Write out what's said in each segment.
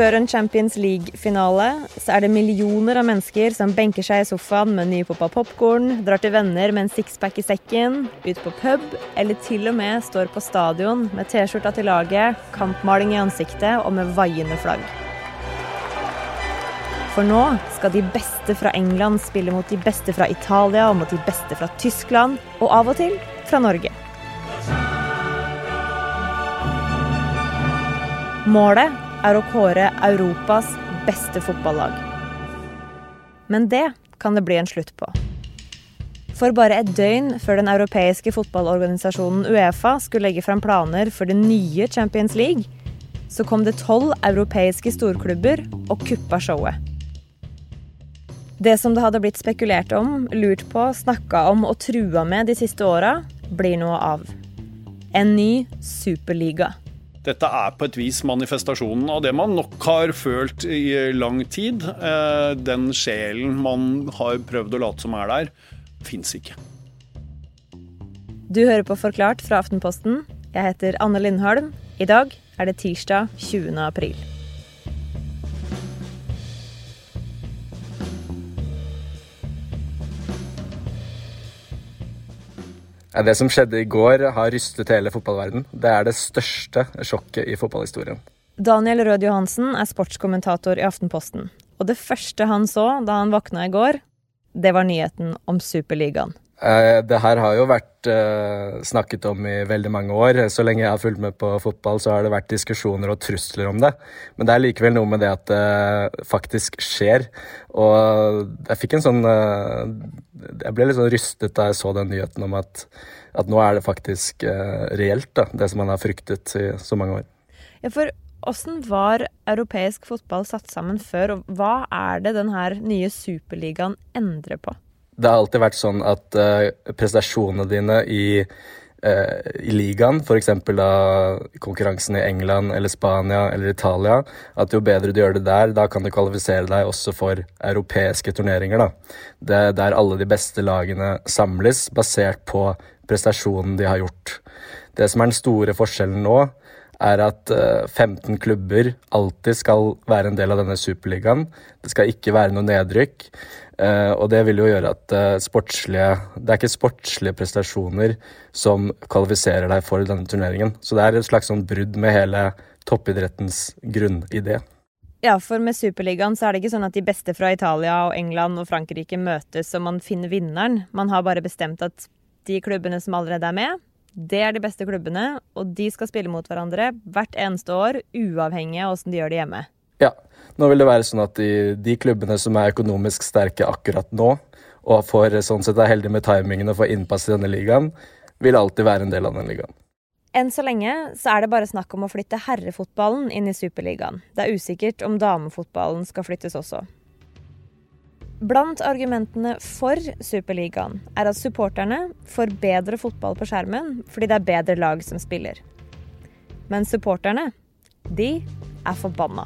Før en Champions League-finale så er det millioner av mennesker som benker seg i sofaen med nypoppa popkorn, drar til venner med en sixpack i sekken, ut på pub, eller til og med står på stadion med T-skjorta til laget, kampmaling i ansiktet og med vaiende flagg. For nå skal de beste fra England spille mot de beste fra Italia og mot de beste fra Tyskland, og av og til fra Norge. Målet er å kåre Europas beste fotballag. Men det kan det bli en slutt på. For bare et døgn før den europeiske fotballorganisasjonen Uefa skulle legge frem planer for det nye Champions League, så kom det tolv europeiske storklubber og kuppa showet. Det som det hadde blitt spekulert om, lurt på, snakka om og trua med de siste åra, blir noe av. En ny superliga. Dette er på et vis manifestasjonen av det man nok har følt i lang tid. Eh, den sjelen man har prøvd å late som er der, fins ikke. Du hører på Forklart fra Aftenposten. Jeg heter Anne Lindholm. I dag er det tirsdag 20. april. Det som skjedde i går, har rystet hele fotballverden. Det er det største sjokket i fotballhistorien. Daniel Rød Johansen er sportskommentator i Aftenposten. Og det første han så da han våkna i går, det var nyheten om Superligaen. Eh, det her har jo vært uh, snakket om i veldig mange år. Så lenge jeg har fulgt med på fotball, så har det vært diskusjoner og trusler om det. Men det er likevel noe med det at det faktisk skjer. Og jeg fikk en sånn Jeg ble litt sånn rystet da jeg så den nyheten om at, at nå er det faktisk reelt, da, det som man har fryktet i så mange år. Ja, for Åssen var europeisk fotball satt sammen før, og hva er det denne nye superligaen endrer på? Det har alltid vært sånn at uh, prestasjonene dine i, uh, i ligaen, f.eks. da konkurransen i England eller Spania eller Italia, at jo bedre du gjør det der, da kan du kvalifisere deg også for europeiske turneringer. da. Det Der alle de beste lagene samles, basert på prestasjonen de har gjort. Det som er den store forskjellen nå, er at 15 eh, klubber alltid skal være en del av denne superligaen. Det skal ikke være noe nedrykk. Uh, og det vil jo gjøre at uh, sportslige Det er ikke sportslige prestasjoner som kvalifiserer deg for denne turneringen. Så det er et slags sånn brudd med hele toppidrettens grunnidé. Ja, for med Superligaen så er det ikke sånn at de beste fra Italia og England og Frankrike møtes og man finner vinneren. Man har bare bestemt at de klubbene som allerede er med, det er de beste klubbene, og de skal spille mot hverandre hvert eneste år, uavhengig av åssen de gjør det hjemme. Ja, nå vil det være sånn at de, de klubbene som er økonomisk sterke akkurat nå, og får sånn sett er heldige med timingen og får innpass i denne ligaen, vil alltid være en del av den ligaen. Enn så lenge så er det bare snakk om å flytte herrefotballen inn i Superligaen. Det er usikkert om damefotballen skal flyttes også. Blant argumentene for Superligaen er at supporterne får bedre fotball på skjermen fordi det er bedre lag som spiller. Men supporterne, de er forbanna.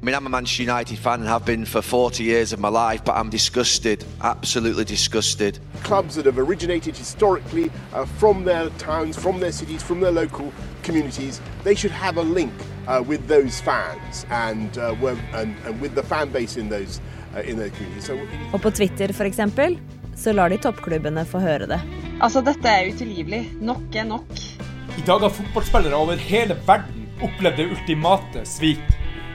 I mean, I'm a Manchester United fan and have been for 40 years of my life, but I'm disgusted, absolutely disgusted. Clubs that have originated historically uh, from their towns, from their cities, from their local communities, they should have a link uh, with those fans and, uh, and, and, with the fan base in those, Og på Twitter for eksempel, så lar de toppklubbene få høre det. Altså, dette er utilgivelig. Nok er nok. I dag har fotballspillere over hele verden opplevd det ultimate svik.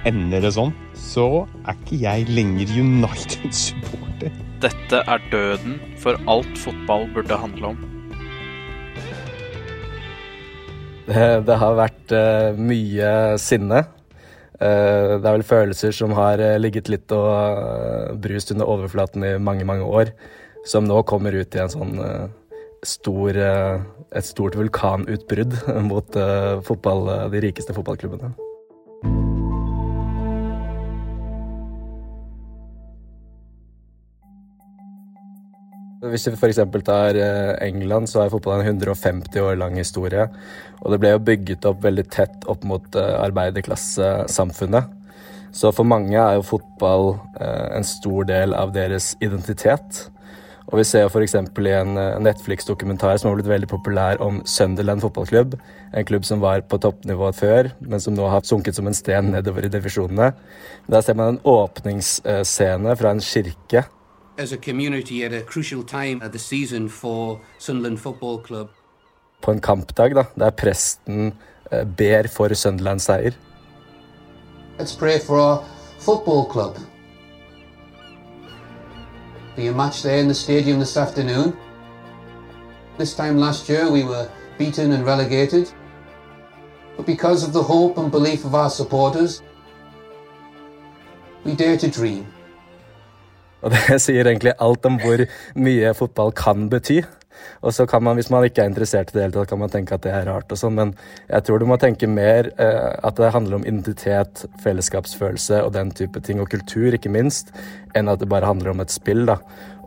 Ender det sånn, så er ikke jeg lenger United-supporter. Dette er døden for alt fotball burde handle om. Det, det har vært uh, mye sinne. Uh, det er vel følelser som har uh, ligget litt og brust under overflaten i mange, mange år, som nå kommer ut i en sånn stor Et stort vulkanutbrudd mot fotball, de rikeste fotballklubbene. Hvis vi f.eks. tar eh, England, så er fotballen en 150 år lang historie. Og det ble jo bygget opp veldig tett opp mot eh, arbeiderklassesamfunnet. Så for mange er jo fotball eh, en stor del av deres identitet. Og vi ser f.eks. i en Netflix-dokumentar som har blitt veldig populær om Sunderland fotballklubb. En klubb som var på toppnivået før, men som nå har sunket som en sten nedover i divisjonene. Der ser man en åpningsscene fra en kirke. As a community at a crucial time of the season for Sunderland Football Club. På en kampdag, da, der presten eh, ber for Sunderlands seier. Let's pray for our football club. Be a match there in the stadium this afternoon. This time last year we were beaten and relegated. But because of the hope and belief of our supporters, we dare to dream. Og det sier egentlig alt om hvor mye fotball kan bety. Og så kan man, hvis man ikke er interessert i det hele tatt, kan man tenke at det er rart og sånn, men jeg tror du må tenke mer eh, at det handler om identitet, fellesskapsfølelse og den type ting, og kultur, ikke minst, enn at det bare handler om et spill, da.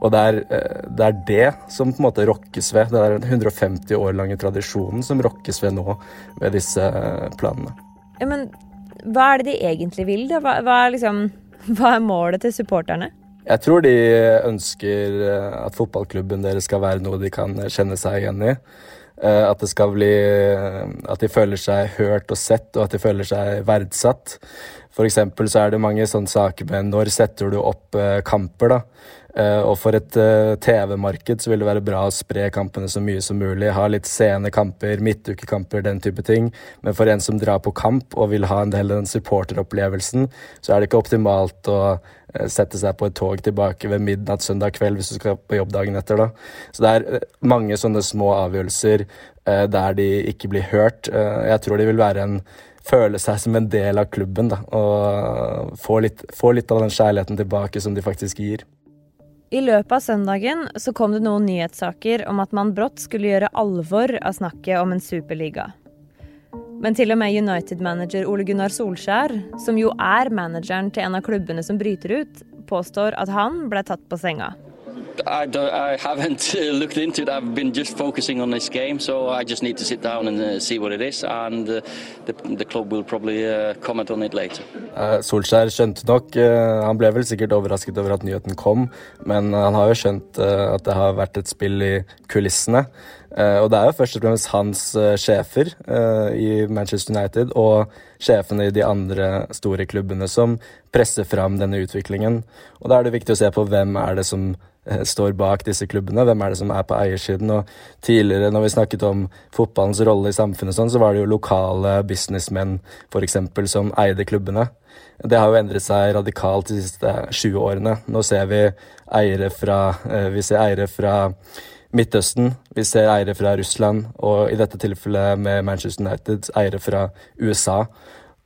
Og det er, eh, det er, det som på en måte rokkes ved. Det er den 150 år lange tradisjonen som rokkes ved nå, ved disse eh, planene. Ja, men hva er det de egentlig vil, da? Hva, hva, liksom, hva er målet til supporterne? Jeg tror de ønsker eh, at fotballklubben deres skal være noe de kan kjenne seg igjen i. Eh, at bli At de føler seg hørt og sett, og at de føler seg verdsatt. For så er det mange sånne saker med når setter du opp eh, kamper, da. Og for et TV-marked så vil det være bra å spre kampene så mye som mulig. Ha litt sene kamper, midtukekamper, den type ting. Men for en som drar på kamp og vil ha en del av den supporteropplevelsen, så er det ikke optimalt å sette seg på et tog tilbake ved midnatt søndag kveld hvis du skal på jobb dagen etter. da. Så det er mange sånne små avgjørelser der de ikke blir hørt. Jeg tror de vil være en føle seg som en del av klubben da, og få litt, få litt av den kjærligheten tilbake som de faktisk gir. I løpet av søndagen så kom det noen nyhetssaker om at man brått skulle gjøre alvor av snakket om en superliga. Men til og med United-manager Ole Gunnar Solskjær, som jo er manageren til en av klubbene som bryter ut, påstår at han ble tatt på senga. I, I, haven't uh, looked into it. I've been just focusing on this game, so I just need to sit down and uh, see what it is, and uh, the, the, club will probably comment on it later. Solskjær skjønte nok Han ble vel sikkert overrasket over at nyheten kom, men han har jo skjønt at det har vært et spill i kulissene. og det er jo først og fremst hans sjefer i Manchester United og sjefene i de andre store klubbene som presser fram denne utviklingen. Og da er det viktig å se på hvem er det som står bak disse klubbene. Hvem er det som er på eiersiden? Og tidligere, når vi snakket om fotballens rolle i samfunnet, sånn, så var det jo lokale businessmenn f.eks. som eide klubbene. Det har jo endret seg radikalt de siste 20 årene. Nå ser vi eiere fra, eh, vi ser eiere fra Midtøsten, vi ser eiere fra Russland, og i dette tilfellet med Manchester United, eiere fra USA.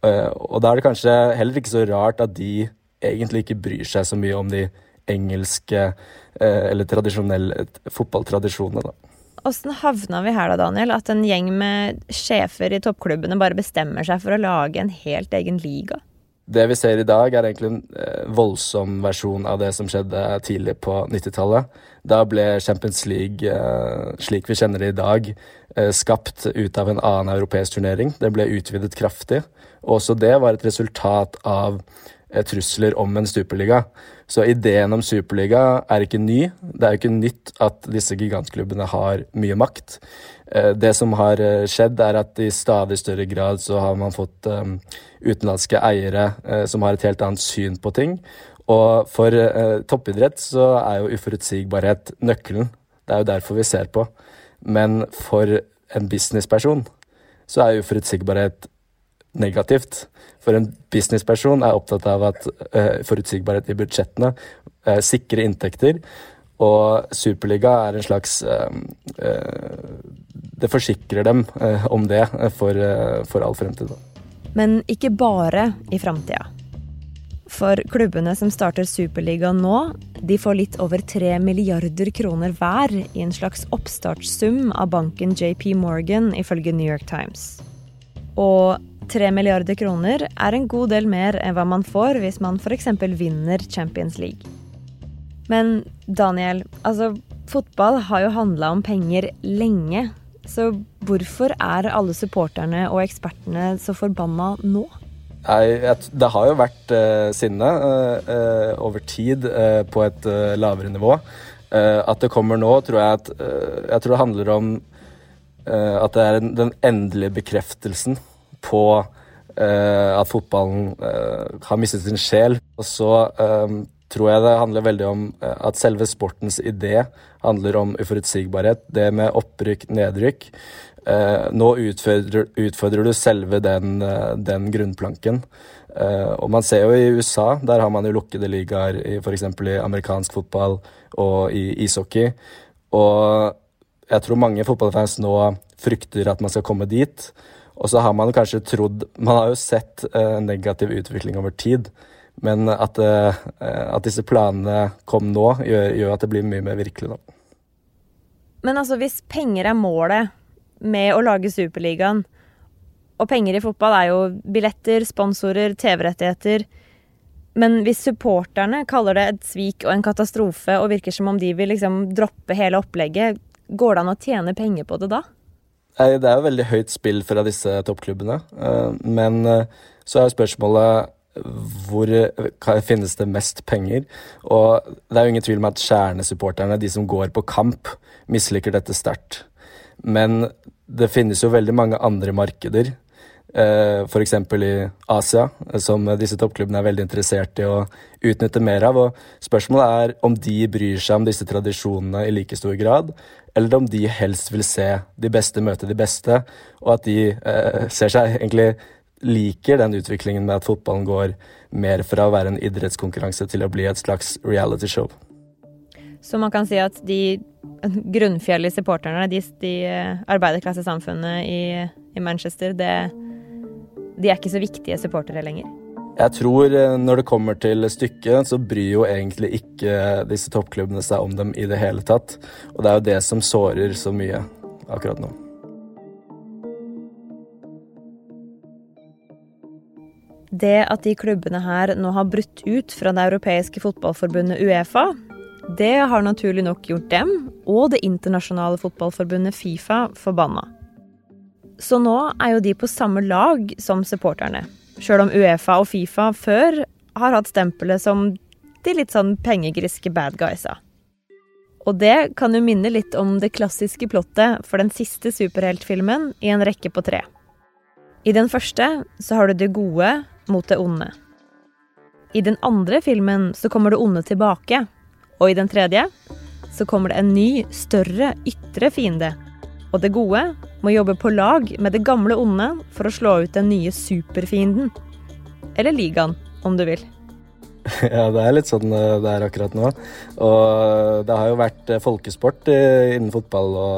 Eh, og da er det kanskje heller ikke så rart at de egentlig ikke bryr seg så mye om de engelske Eh, eller tradisjonelle fotballtradisjonene, da. Åssen havna vi her da, Daniel? At en gjeng med sjefer i toppklubbene bare bestemmer seg for å lage en helt egen liga? Det vi ser i dag, er egentlig en eh, voldsom versjon av det som skjedde tidlig på 90-tallet. Da ble Champions League, eh, slik vi kjenner det i dag, skapt ut av en annen europeisk turnering. Det ble utvidet kraftig. Og også det var et resultat av trusler om en superliga. Så ideen om superliga er ikke ny. Det er jo ikke nytt at disse gigantklubbene har mye makt. Eh, det som har eh, skjedd, er at i stadig større grad så har man fått utenlandske eiere som har et helt annet syn på ting. Og for toppidrett så er jo uforutsigbarhet nøkkelen. Det er jo derfor vi ser på. Men for en businessperson så er uforutsigbarhet negativt. For en businessperson er opptatt av at uh, forutsigbarhet i budsjettene, uh, sikre inntekter. Og Superliga er en slags uh, Det forsikrer dem om det for, for all fremtid. Men ikke bare i framtida. For klubbene som starter Superligaen nå, de får litt over 3 milliarder kroner hver i en slags oppstartssum av banken JP Morgan, ifølge New York Times. Og 3 milliarder kroner er en god del mer enn hva man får hvis man f.eks. vinner Champions League. Men Daniel, altså fotball har jo handla om penger lenge. Så hvorfor er alle supporterne og ekspertene så forbanna nå? Nei, Det har jo vært eh, sinne uh, uh, over tid på et lavere nivå. at det kommer nå, tror jeg at Jeg tror det handler om at det er den endelige bekreftelsen på at fotballen har mistet sin sjel. Og så tror jeg det handler veldig om at selve sportens idé handler om uforutsigbarhet. Det med opprykk, nedrykk. Nå utfordrer, utfordrer du selve den, den grunnplanken. Og man ser jo i USA, der har man jo lukkede ligaer f.eks. i amerikansk fotball og i ishockey. Og jeg tror mange fotballfans nå frykter at man skal komme dit. Og så har man kanskje trodd Man har jo sett en negativ utvikling over tid. Men at, uh, at disse planene kom nå, gjør, gjør, at det blir mye mer virkelig nå. Men altså, hvis penger er målet med å lage Superligaen, og penger i fotball er jo billetter, sponsorer, TV-rettigheter. Men hvis supporterne kaller det et svik og en katastrofe og virker som om de vil liksom droppe hele opplegget, går det an å tjene penger på det da? Det er jo veldig høyt spill fra disse toppklubbene. Eh, men eh, så er jo spørsmålet hvor finnes det mest penger? Og det er jo ingen tvil om at kjernesupporterne, de som går på kamp, misliker dette sterkt. Men det finnes jo veldig mange andre markeder Eh, F.eks. i Asia, som disse toppklubbene er veldig interessert i å utnytte mer av. Og spørsmålet er om de bryr seg om disse tradisjonene i like stor grad, eller om de helst vil se de beste møte de beste, og at de eh, ser seg egentlig liker den utviklingen med at fotballen går mer fra å være en idrettskonkurranse til å bli et slags reality show. Så man kan si at de grunnfjellige supporterne, de, de eh, arbeiderklassesamfunnet i, i Manchester, det de er ikke så viktige supportere lenger. Jeg tror eh, når det kommer til stykket, så bryr jo egentlig ikke disse toppklubbene seg om dem i det hele tatt. Og det er jo det som sårer så mye akkurat nå. Det at de klubbene her nå har brutt ut fra det europeiske fotballforbundet Uefa, det har naturlig nok gjort dem og det internasjonale fotballforbundet Fifa forbanna. Så nå er jo de på samme lag som supporterne. Sjøl om Uefa og Fifa før har hatt stempelet som de litt sånn pengegriske bad guysa. Og det kan jo minne litt om det klassiske plottet for den siste superheltfilmen i en rekke på tre. I den første så har du det gode mot det onde. I den andre filmen så kommer det onde tilbake. Og i den tredje så kommer det en ny, større ytre fiende og det gode må jobbe på lag med det gamle onde for å slå ut den nye superfienden. Eller ligaen, om du vil. Ja, det er litt sånn eh, det er akkurat nå. Og det har jo vært eh, folkesport innen fotball å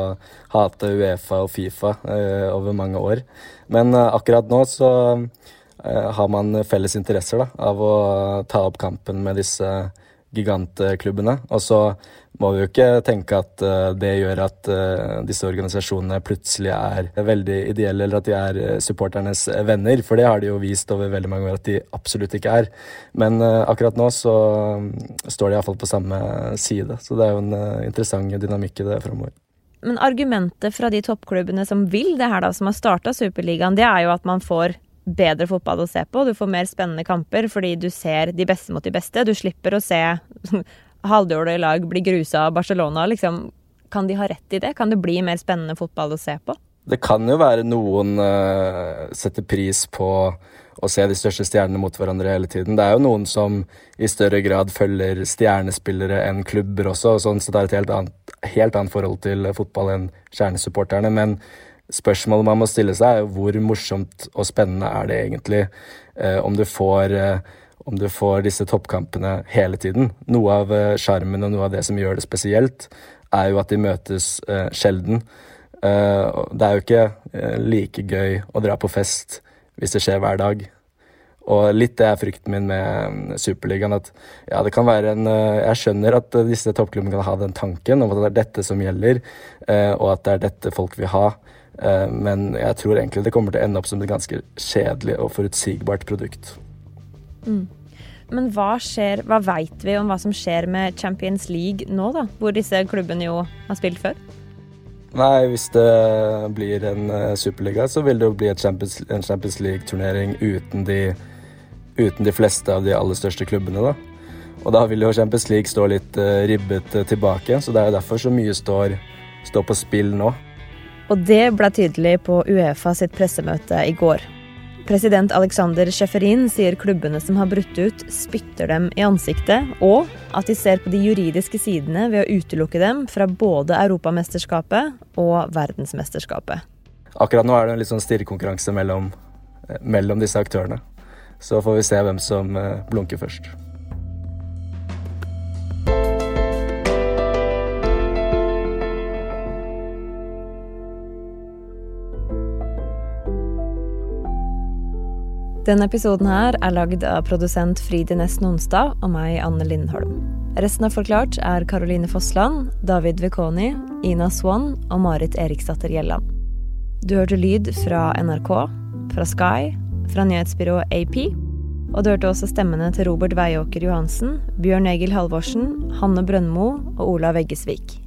hate Uefa og Fifa eh, over mange år. Men akkurat nå så har man felles interesser da, av å ta opp kampen med disse gigantklubbene. Og så må vi jo ikke tenke at uh, det gjør at uh, disse organisasjonene plutselig er veldig ideelle, eller at de er uh, supporternes venner, for det har de jo vist over veldig mange år at de absolutt ikke er. Men akkurat nå så um, står de iallfall på samme side, så det er jo en interessant dynamikk i det framover. Men argumentet fra de toppklubbene som vil det her, da, som har starta Superligaen, det er jo at man får bedre fotball å se på. Du får mer spennende kamper fordi du ser de beste mot de beste. Du slipper å se halvdårlige lag blir grusa av Barcelona. Liksom, kan de ha rett i det? Kan det bli mer spennende fotball å se på? Det kan jo være noen uh, setter pris på å se de største stjernene mot hverandre hele tiden. Det er jo noen som i større grad følger stjernespillere enn klubber også, og sånn så det er et helt annet, helt annet forhold til fotball enn kjernesupporterne. Men spørsmålet man må stille seg, er hvor morsomt og spennende er det egentlig uh, om du får uh, om du får disse toppkampene hele tiden. Noe av eh, sjarmen og noe av det som gjør det spesielt, er jo at de møtes eh, sjelden. Uh, det er jo ikke uh, like gøy å dra på fest hvis det skjer hver dag. Og litt det er frykten min med Superligaen. At ja, det kan være en Jeg skjønner at disse toppklubbene kan ha den tanken om at det er dette som gjelder, og at det er dette folk vil ha. Men jeg tror egentlig det kommer til å ende opp som et ganske kjedelig og forutsigbart produkt. Mm. Men hva skjer, hva veit vi om hva som skjer med Champions League nå, da? Hvor disse klubbene jo har spilt før? Nei, hvis det blir en uh, superliga, så vil det jo bli Champions, en Champions League-turnering uten, uten, de fleste av de aller største klubbene, da. Og da vil jo Champions League stå litt uh, ribbet uh, tilbake, så det er jo derfor så mye står, står på spill nå. Og det ble tydelig på Uefa sitt pressemøte i går. President Alexander Sjeferin sier klubbene som har brutt ut, spytter dem i ansiktet, og at de ser på de juridiske sidene ved å utelukke dem fra både Europamesterskapet og verdensmesterskapet. Akkurat nå er det en litt sånn stirrekonkurranse mellom, eh, mellom disse aktørene. Så får vi se hvem som blunker først. Denne episoden her er lagd av produsent Fride Næss Nonstad og meg, Anne Lindholm. Resten av Forklart er Caroline Fossland, David Vekoni, Ina Swan og Marit Eriksdatter Gjelland. Du hørte lyd fra NRK, fra Sky, fra nyhetsbyrået AP, og du hørte også stemmene til Robert Veiåker Johansen, Bjørn Egil Halvorsen, Hanne Brøndmo og Olav Eggesvik.